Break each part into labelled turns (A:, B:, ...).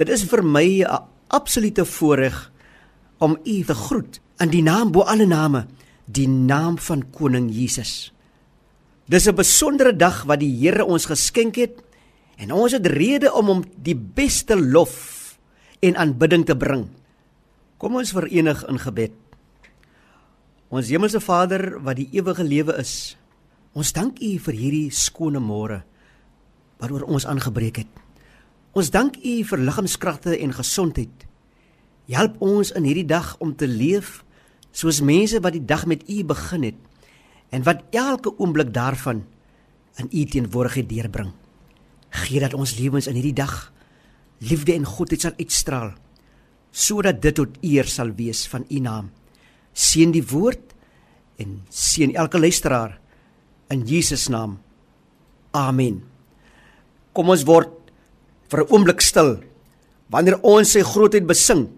A: Dit is vir my 'n absolute voorreg om u te groet in die naam bo alle name, die naam van koning Jesus. Dis 'n besondere dag wat die Here ons geskenk het en ons het rede om hom die beste lof en aanbidding te bring. Kom ons verenig in gebed. Ons hemelse Vader wat die ewige lewe is. Ons dank U vir hierdie skone môre waaroor ons aangebreek het. Ons dank U vir liggaamskragte en gesondheid. Help ons in hierdie dag om te leef soos mense wat die dag met U begin het en wat elke oomblik daarvan in U teenwoordigheid deurbring. Gee dat ons lewens in hierdie dag liefde en goedheid sal uitstraal sodat dit tot eer sal wees van U naam. Seën die woord en seën elke luisteraar in Jesus naam. Amen. Kom ons word vir 'n oomblik stil wanneer ons sy grootheid besing.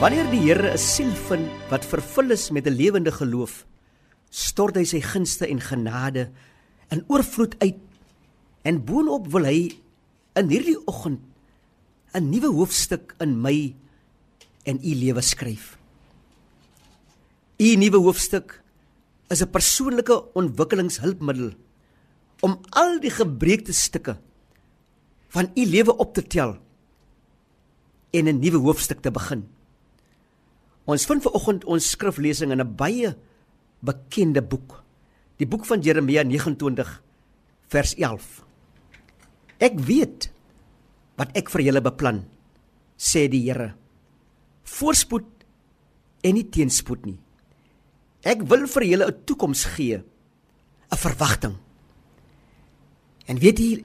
A: Wanneer die Here 'n siel vind wat vervul is met 'n lewende geloof, stort hy sy gunste en genade in oorvloed uit en boonop wil hy in hierdie oggend 'n nuwe hoofstuk in my en u lewe skryf.
B: U nuwe hoofstuk is 'n persoonlike ontwikkelingshulpmiddel om al die gebreekte stukke van u lewe op te tel en 'n nuwe hoofstuk te begin. Ons vind vanoggend ons skriflesing in 'n baie bekende boek. Die boek van Jeremia 29 vers 11. Ek weet wat ek vir julle beplan, sê die Here. Voorspoed en nie teenspoed nie. Ek wil vir julle 'n toekoms gee, 'n verwagting. En weet jy,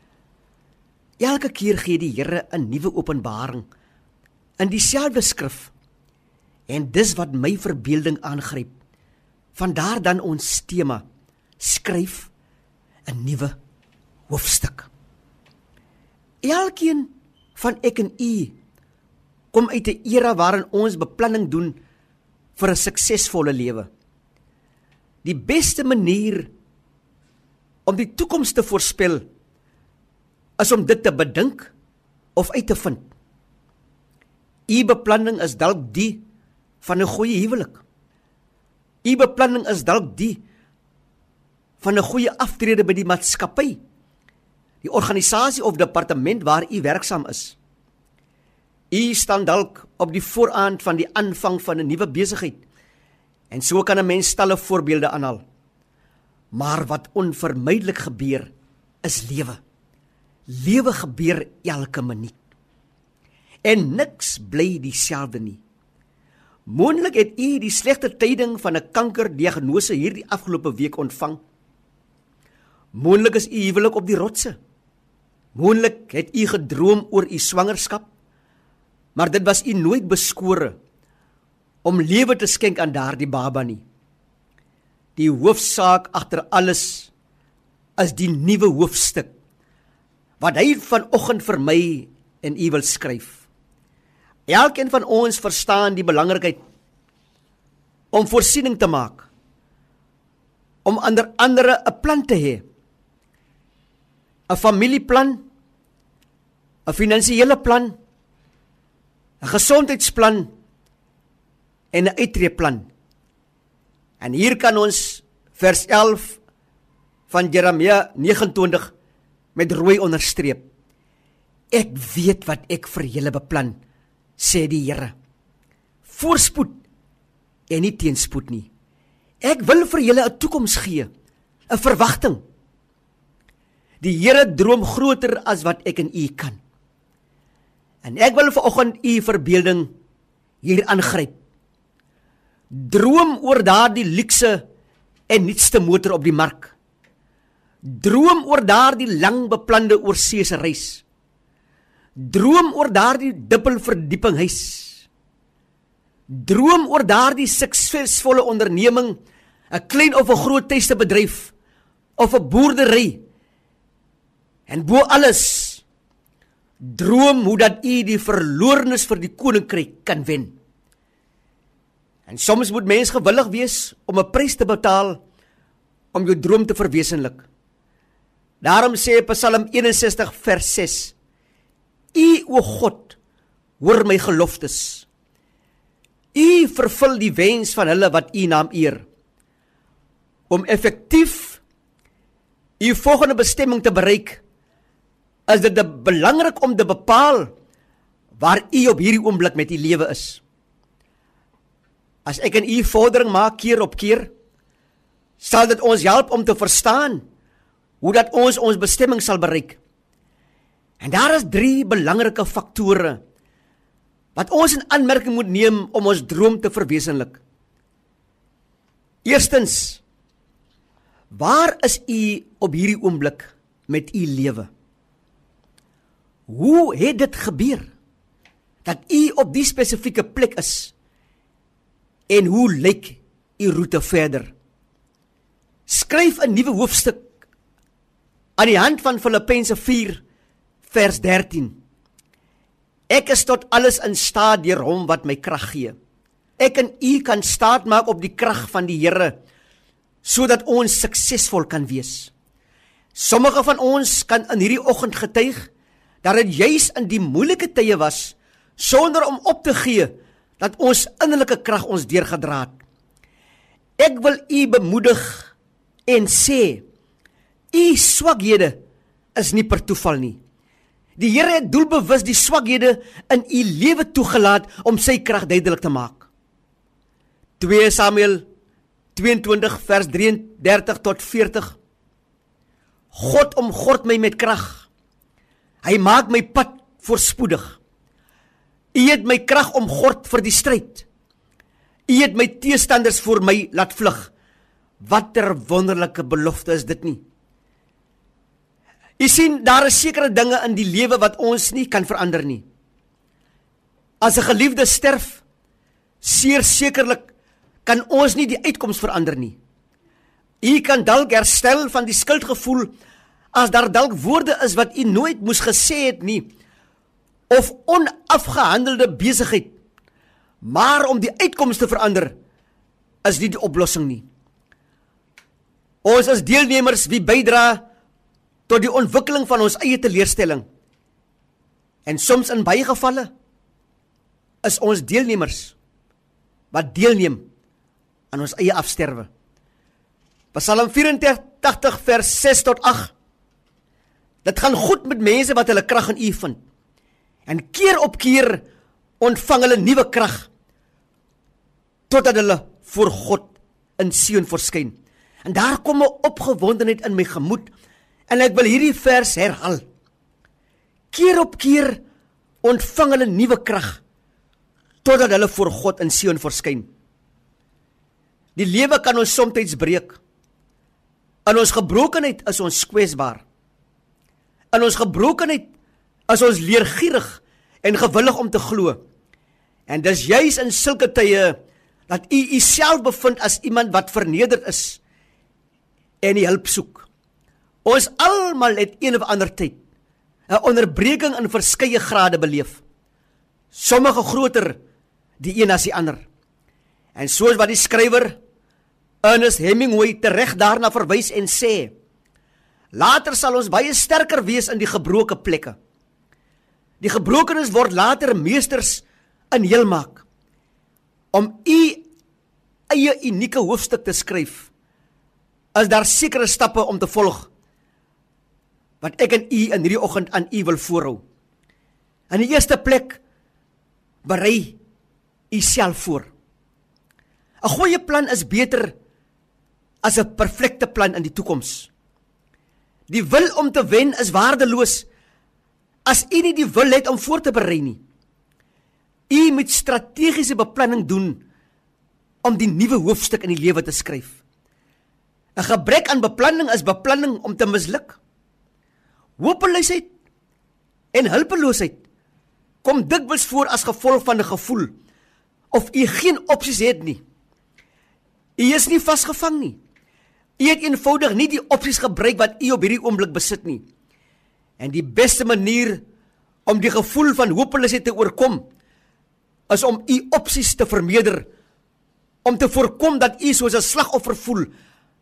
B: elke keer gee die Here 'n nuwe openbaring in dieselfde skrif. En dis wat my verbeelding aangryp. Vandaar dan ons tema: skryf 'n nuwe hoofstuk. Elkeen van ek en u kom uit 'n era waarin ons beplanning doen vir 'n suksesvolle lewe. Die beste manier om die toekoms te voorspel is om dit te bedink of uit te vind. U beplanning is dalk die van 'n goeie huwelik. U beplanning is dalk die van 'n goeie aftrede by die maatskappy, die organisasie of departement waar u werksaam is. U staan dalk op die vooraand van die aanvang van 'n nuwe besigheid En so kan 'n mens talle voorbeelde aanhaal. Maar wat onvermydelik gebeur is lewe. Lewe gebeur elke minuut. En niks bly dieselfde nie. Moontlik het u die slegte tyding van 'n kankerdiagnose hierdie afgelope week ontvang. Moontlik is u huwelik op die rotse. Moontlik het u gedroom oor u swangerskap, maar dit was u nooit beskore om lewe te skenk aan daardie baba nie. Die hoofsaak agter alles is die nuwe hoofstuk wat hy vanoggend vir my en u wil skryf. Elkeen van ons verstaan die belangrikheid om voorsiening te maak om ander andere 'n plan te hê. 'n Familieplan, 'n finansiële plan, 'n gesondheidsplan en 'n uitreeplan. En hier kan ons vers 11 van Jeremia 29 met rooi onderstreep. Ek weet wat ek vir julle beplan, sê die Here. Voorspoed en nie teenspoed nie. Ek wil vir julle 'n toekoms gee, 'n verwagting. Die Here droom groter as wat ek en u kan. En ek wil vanoggend u verbeelding hier aangryp Droom oor daardie luukse en nuutste motor op die mark. Droom oor daardie lang beplande oorseese reis. Droom oor daardie dubbelverdieping huis. Droom oor daardie suksesvolle onderneming, 'n klein of 'n groot tuistebedryf of 'n boerdery. En bo alles droom hoe dat u die verlorenes vir die koninkryk kan wen. En soms moet mens gewillig wees om 'n prys te betaal om jou droom te verwesenlik. Daarom sê Psalm 61 vers 6: U o God, hoor my geloftes. U vervul die wens van hulle wat U naam eer. Om effektief u volgende bestemming te bereik, is dit belangrik om te bepaal waar u op hierdie oomblik met u lewe is. As ek en u vordering maak keer op keer, sal dit ons help om te verstaan hoe dat ons ons bestemming sal bereik. En daar is 3 belangrike faktore wat ons in aanmerking moet neem om ons droom te verwesenlik. Eerstens, waar is u op hierdie oomblik met u lewe? Hoe het dit gebeur dat u op die spesifieke plek is? En hoe lyk u roete verder? Skryf 'n nuwe hoofstuk aan die hand van Filippense 4 vers 13. Ek is tot alles in staat deur hom wat my krag gee. Ek en u kan staat maak op die krag van die Here sodat ons suksesvol kan wees. Sommige van ons kan in hierdie oggend getuig dat dit juis in die moeilike tye was sonder om op te gee dat ons innerlike krag ons deurgedra het. Ek wil u bemoedig en sê u swakhede is nie per toeval nie. Die Here het doelbewus die swakhede in u lewe toegelaat om sy krag duidelik te maak. 2 Samuel 22 vers 33 tot 40 God omgord my met krag. Hy maak my pad voorspoedig. U het my krag omgord vir die stryd. U het my teestanders voor my laat vlug. Watter wonderlike belofte is dit nie? U sien, daar is sekere dinge in die lewe wat ons nie kan verander nie. As 'n geliefde sterf, seer sekerlik kan ons nie die uitkoms verander nie. U kan dalk herstel van die skuldgevoel as daar dalk woorde is wat u nooit moes gesê het nie of onafgehandelde besigheid Maar om die uitkomste te verander is nie die oplossing nie. Ons as deelnemers wie bydra tot die ontwikkeling van ons eie teleurstelling. En soms in baie gevalle is ons deelnemers wat deelneem aan ons eie afsterwe. Psalm 84 vers 6 tot 8. Dit gaan goed met mense wat hulle krag in U vind. En keer op keer ontvang hulle nuwe krag totdat hulle voor God in Sion verskyn. En daar kom 'n opgewondenheid in my gemoed en ek wil hierdie vers herhaal. Keer op keer ontvang hulle nuwe krag totdat hulle voor God in Sion verskyn. Die lewe kan ons soms breek. In ons gebrokenheid is ons kwesbaar. In ons gebrokenheid is ons leergierig en gewillig om te glo. En dis juis in sulke tye dat u u self bevind as iemand wat vernederd is en die hulp soek. Ons almal het een of ander tyd 'n onderbreking in verskeie grade beleef. Sommige groter die een as die ander. En soos wat die skrywer Ernest Hemingway tereg daarna verwys en sê: Later sal ons baie sterker wees in die gebroke plekke. Die gebrokenes word later meesters in heel maak om u eie unieke hoofstuk te skryf is daar sekere stappe om te volg wat ek en u in hierdie oggend aan u wil voorhou. In die eerste plek berei u self voor. 'n Goeie plan is beter as 'n perfekte plan in die toekoms. Die wil om te wen is waardeloos as u nie die wil het om voor te berei nie. U moet strategiese beplanning doen om die nuwe hoofstuk in die lewe te skryf. 'n Gebrek aan beplanning is beplanning om te misluk. Hopeloosheid en hulpeloosheid kom dikwels voor as gevolg van 'n gevoel of u geen opsies het nie. U is nie vasgevang nie. U het eenvoudig nie die opsies gebruik wat u op hierdie oomblik besit nie. En die beste manier om die gevoel van hopeloosheid te oorkom is om u opsies te vermeerder om te voorkom dat u soos 'n slagoffer voel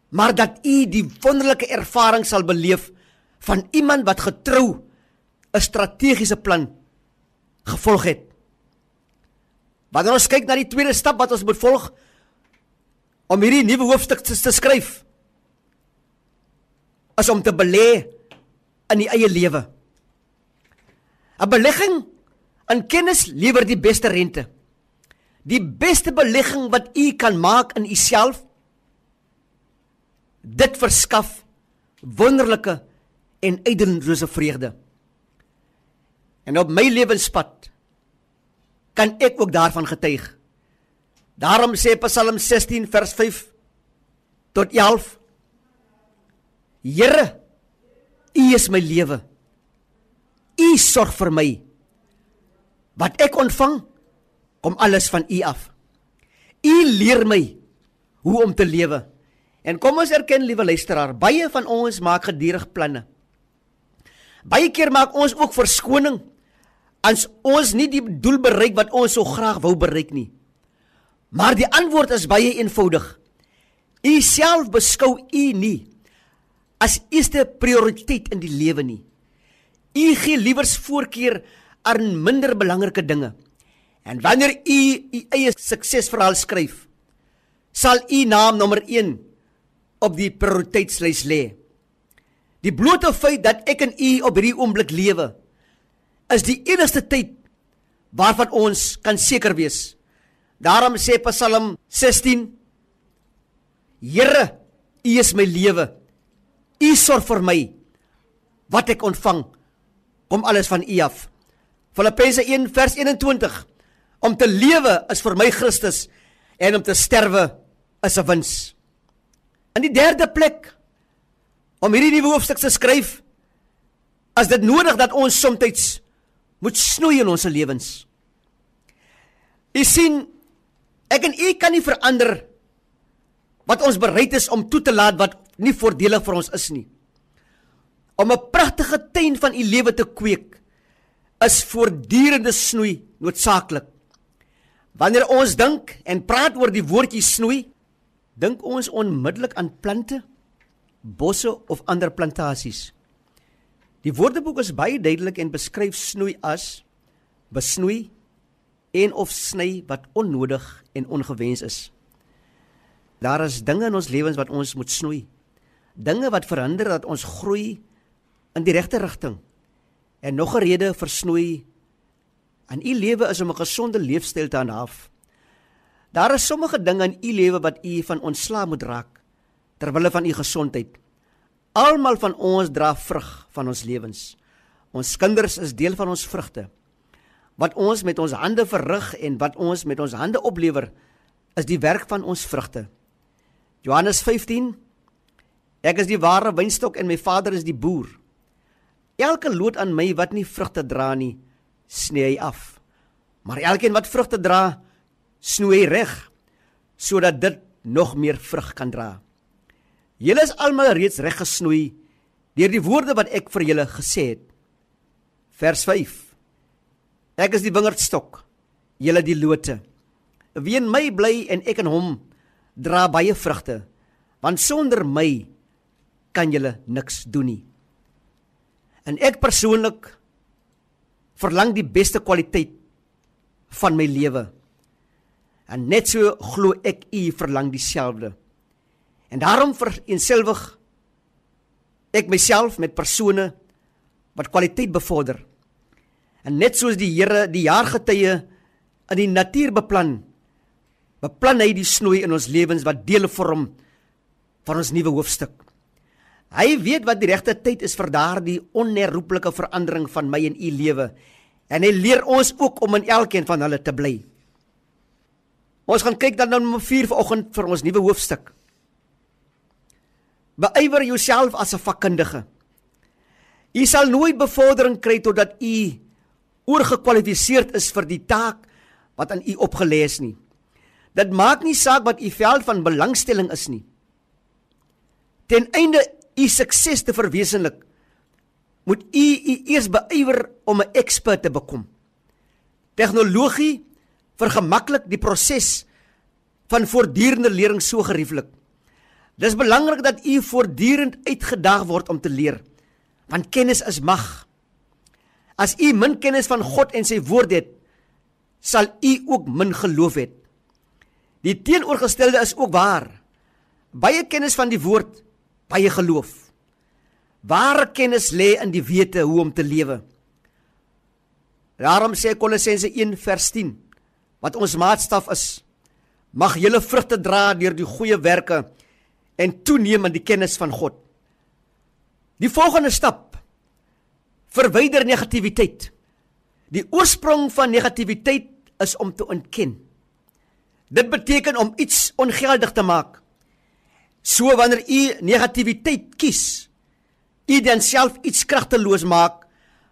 B: maar dat u die wonderlike ervaring sal beleef van iemand wat getrou 'n strategiese plan gevolg het. Wanneer ons kyk na die tweede stap wat ons moet volg om hierdie nuwe hoofstuk te, te skryf is om te belê in die eie lewe. 'n Belegging in kennis liewer die beste rente. Die beste belegging wat u kan maak in u self dit verskaf wonderlike en eindelose vreugde. En op my lewenspad kan ek ook daarvan getuig. Daarom sê Psalm 16 vers 5 tot 11 Here, U is my lewe. U sorg vir my. Wat ek ontvang, kom alles van U af. U leer my hoe om te lewe. En kom ons erken, liewe luisteraar, baie van ons maak gedurig planne. Baie keer maak ons ook verskoning as ons nie die doel bereik wat ons so graag wou bereik nie. Maar die antwoord is baie eenvoudig. U self beskou u nie as eerste prioriteit in die lewe nie. U gee liewers voorkeur aan minder belangrike dinge. En wanneer u u eie suksesverhaal skryf, sal u naam nommer 1 op die prioriteitslys lê. Die blote feit dat ek en u op hierdie oomblik lewe is die enigste tyd waarvan ons kan seker wees. Daarom sê Psalm 16: Here, U is my lewe. U sorg vir my. Wat ek ontvang, kom alles van U af. Filippense 1 vers 21 Om te lewe is vir my Christus en om te sterwe is 'n wins. In die derde plek om hierdie nuwe hoofstuk te skryf as dit nodig dat ons soms moet snoei in ons lewens. U sien ek en u kan nie verander wat ons bereid is om toe te laat wat nie voordelig vir ons is nie. Om 'n pragtige tuin van u lewe te kweek is voortdurende snoei noodsaaklik. Wanneer ons dink en praat oor die woordjie snoei, dink ons onmiddellik aan plante, bosse of ander plantasies. Die Woordeboek is baie duidelik en beskryf snoei as besnoei en of sny wat onnodig en ongewens is. Daar is dinge in ons lewens wat ons moet snoei. Dinge wat verhinder dat ons groei in die regte rigting. En nog 'n rede vir snoei in u lewe is om 'n gesonde leefstyl te aanhaf. Daar is sommige dinge in u lewe wat u van ontslaa moet raak ter wille van u gesondheid. Almal van ons dra vrug van ons lewens. Ons kinders is deel van ons vrugte. Wat ons met ons hande verrig en wat ons met ons hande oplewer, is die werk van ons vrugte. Johannes 15 Ek is die ware wynstok en my Vader is die boer. Elke loot aan my wat nie vrugte dra nie, sny hy af. Maar elkeen wat vrugte dra, snoei hy reg sodat dit nog meer vrug kan dra. Julle is almal reeds reg gesnoei deur die woorde wat ek vir julle gesê het. Vers 5. Ek is die wingerdstok, julle die lote. Wie in my bly en ek in hom dra baie vrugte, want sonder my kan julle niks doen nie. En ek persoonlik verlang die beste kwaliteit van my lewe. En net so glo ek u verlang dieselfde. En daarom vereenselwig ek myself met persone wat kwaliteit bevorder. En net soos die Here die jaargetye in die natuur beplan, beplan hy die snoei in ons lewens wat deel vorm van ons nuwe hoofstuk. Hy weet wat die regte tyd is vir daardie onherroepelike verandering van my en u lewe. En hy leer ons ook om in elkeen van hulle te bly. Ons gaan kyk dan na nommer 4 vanoggend vir ons nuwe hoofstuk. Beywer jouself as 'n vakkundige. U sal nooit bevordering kry totdat u oorgekwalifiseerd is vir die taak wat aan u opgelê is nie. Dit maak nie saak wat u veld van belangstelling is nie. Ten einde u sukses te verwesenlik, moet u u eers beywer om 'n ekspert te bekom. Tegnologie vergemaklik die proses van voortdurende lering so gerieflik. Dis belangrik dat u voortdurend uitgedaag word om te leer, want kennis is mag. As u min kennis van God en sy woord het, sal u ook min geloof hê. Die teenoorgestelde is ook waar. Baie kennis van die woord, baie geloof. Ware kennis lê in die wete hoe om te lewe. Daarom sê Kolossense 1 vers 10 wat ons maatstaf is, mag julle vrugte dra deur die goeie werke en toeneem in die kennis van God. Die volgende stap verwyder negativiteit. Die oorsprong van negativiteit is om te ontken. Dit beteken om iets ongeldig te maak. So wanneer u negativiteit kies, u dan self iets kragteloos maak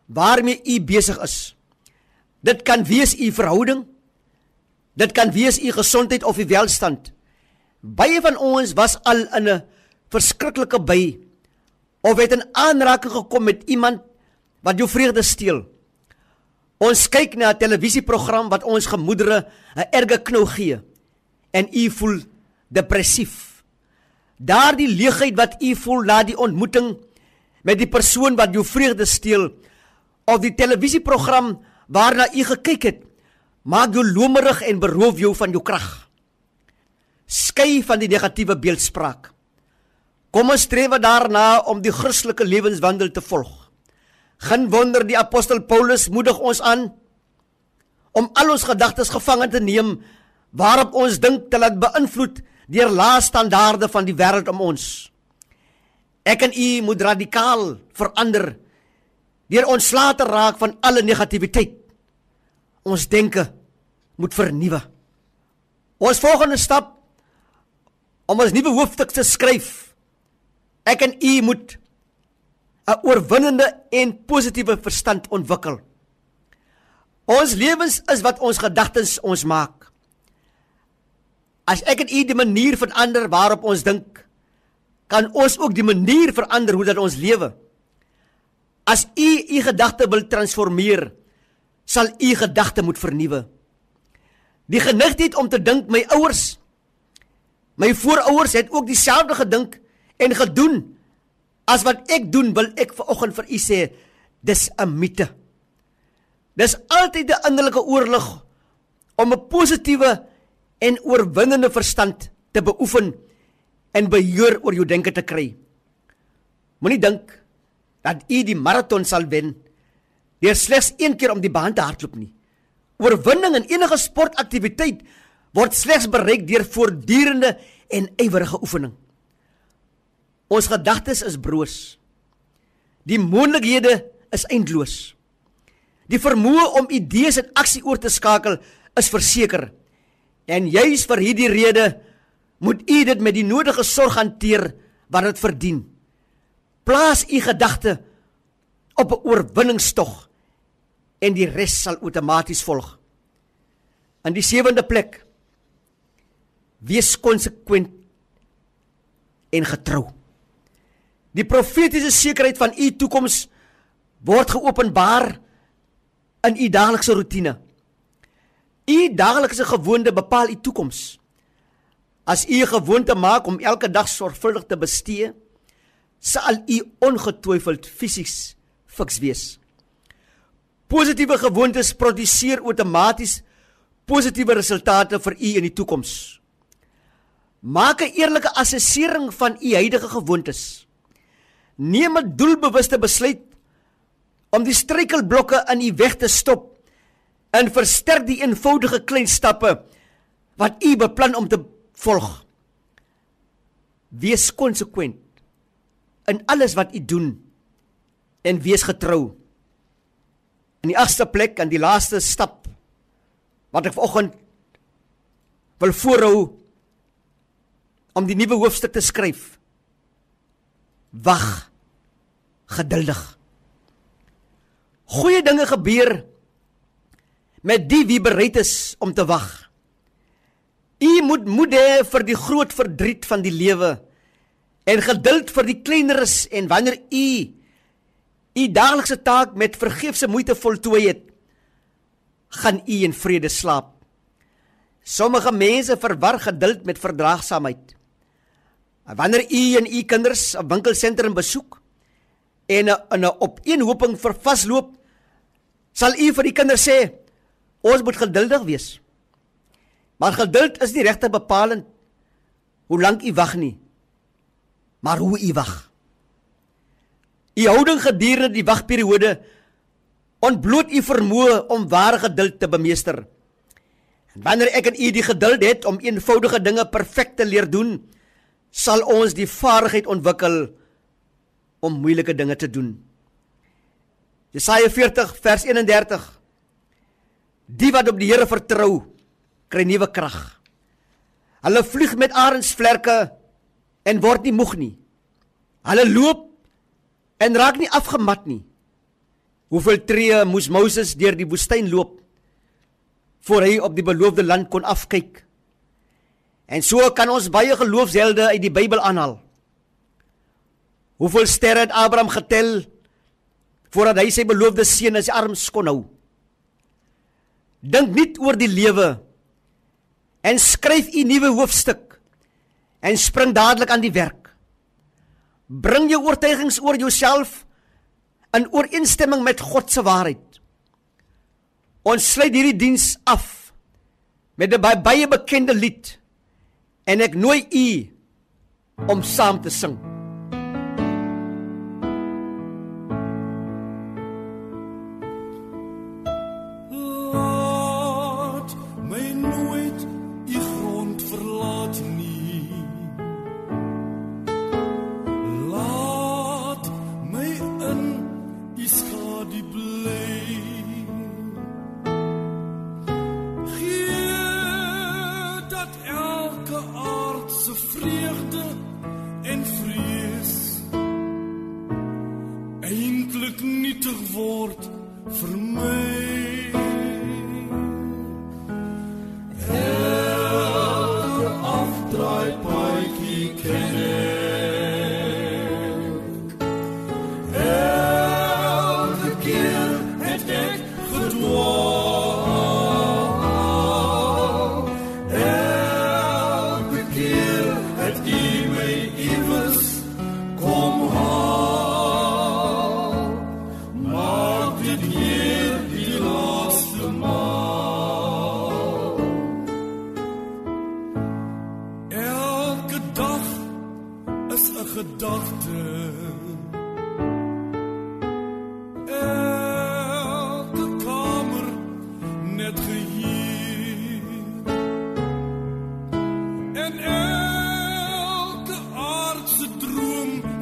B: waarmee u besig is. Dit kan wees u verhouding, dit kan wees u gesondheid of u welstand. Baie van ons was al in 'n verskriklike by of het in aanraking gekom met iemand wat jou vreugde steel. Ons kyk na 'n televisieprogram wat ons gemoedere 'n erge knou gee en u voel depressief. Daardie leegheid wat u voel na die ontmoeting met die persoon wat jou vreugde steel of die televisieprogram waarna u gekyk het, maak jou lomerig en beroof jou van jou krag. Skei van die negatiewe beeldspraak. Kom ons streef daarna om die Christelike lewenswandel te volg. Geen wonder die apostel Paulus moedig ons aan om al ons gedagtes gevange te neem waarop ons dink te laat beïnvloed deur laaste standaarde van die wêreld om ons. Ek en u moet radikaal verander deur ontslae te raak van alle negativiteit. Ons denke moet vernuwe. Ons volgende stap om ons nuwe hoofstuk te skryf Ek en u moet 'n oorwinnende en positiewe verstand ontwikkel. Ons lewens is wat ons gedagtes ons maak. As ek en u die manier verander waarop ons dink, kan ons ook die manier verander hoe dat ons lewe. As u u gedagte wil transformeer, sal u gedagte moet vernuwe. Die genigtheid om te dink my ouers, my voorouers het ook dieselfde gedink en gedoen as wat ek doen wil ek vanoggend vir u sê dis 'n mite dis altyd 'n innerlike oorlog om 'n positiewe en oorwinnende verstand te beoefen en beheer oor jou denke te kry. Moenie dink dat u die maraton sal wen deur slegs een keer om die baan te hardloop nie. Oorwinning in enige sportaktiwiteit word slegs bereik deur voortdurende en ywerige oefening Ons gedagtes is broos. Die moontlikhede is eindeloos. Die vermoë om idees in aksie oor te skakel is verseker. En juis vir hierdie rede moet u dit met die nodige sorg hanteer wat dit verdien. Plaas u gedagte op 'n oorwinningstog en die res sal outomaties volg. In die sewende plek wees konsekwent en getrou. Die profetiese sekerheid van u toekoms word geopenbaar in u daaglikse rotine. U daaglikse gewoonte bepaal u toekoms. As u 'n gewoonte maak om elke dag sorgvuldig te bestee, sal u ongetwyfeld fisies fiks wees. Positiewe gewoontes produseer outomaties positiewe resultate vir u in die toekoms. Maak 'n eerlike assessering van u huidige gewoontes neem 'n doelbewuste besluit om die struikelblokke in u weg te stop en versterk die eenvoudige klein stappe wat u beplan om te volg. Wees konsekwent in alles wat u doen en wees getrou. In die agste plek en die laaste stap wat ek vanoggend wil voorhou om die nuwe hoofstuk te skryf. Wag geduldig. Goeie dinge gebeur met die wie bereid is om te wag. U moet moed hê vir die groot verdriet van die lewe en geduld vir die kleineres en wanneer u u daaglikse taak met vergeefse moeite voltooi het, gaan u in vrede slaap. Sommige mense verwar geduld met verdraagsaamheid. Wanneer u en u kinders 'n winkelsentrum besoek, en 'n 'n opeenhoping vir vasloop sal u vir die kinders sê ons moet geduldig wees. Maar geduld is nie regte bepalend hoe lank u wag nie. Maar hoe u wag. U houding gedurende die wagperiode ontbloot u vermoë om ware geduld te bemeester. En wanneer ek en u die geduld het om eenvoudige dinge perfek te leer doen, sal ons die vaardigheid ontwikkel om moeilike dinge te doen. Jesaja 40 vers 31 Die wat op die Here vertrou, kry nuwe krag. Hulle vlieg met arensvlerke en word nie moeg nie. Hulle loop en raak nie afgemat nie. Hoeveel tree moes Moses deur die woestyn loop voor hy op die beloofde land kon afkyk? En so kan ons baie geloofshelde uit die Bybel aanhaal. Hoeveel sterre het Abraham getel voordat hy sy beloofde seun in sy arms kon hou? Dink net oor die lewe en skryf 'n nuwe hoofstuk en spring dadelik aan die werk. Bring jou oortuigings oor jouself in ooreenstemming met God se waarheid. Ons sluit hierdie diens af met 'n baie bekende lied En ek nooi u om saam te sing.
C: word vir my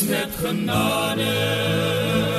C: is met
B: genade.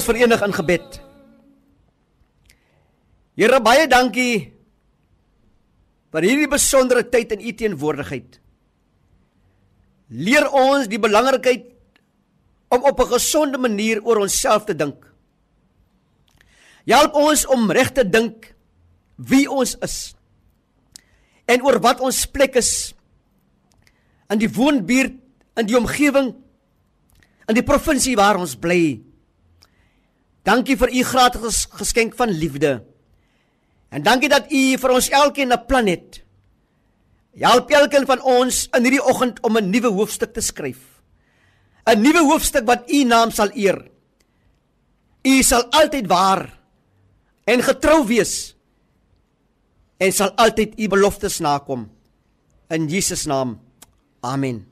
B: Ons verenig in gebed. Here baie dankie vir hierdie besondere tyd in u teenwoordigheid. Leer ons die belangrikheid om op 'n gesonde manier oor onsself te dink. Help ons om reg te dink wie ons is en oor wat ons plek is in die woonbuurt, in die omgewing, in die provinsie waar ons bly. Dankie vir u gratis geskenk van liefde. En dankie dat u vir ons elkeen 'n plan het. Help elkeen van ons in hierdie oggend om 'n nuwe hoofstuk te skryf. 'n Nuwe hoofstuk wat u naam sal eer. U sal altyd waar en getrou wees en sal altyd u beloftes nakom. In Jesus naam. Amen.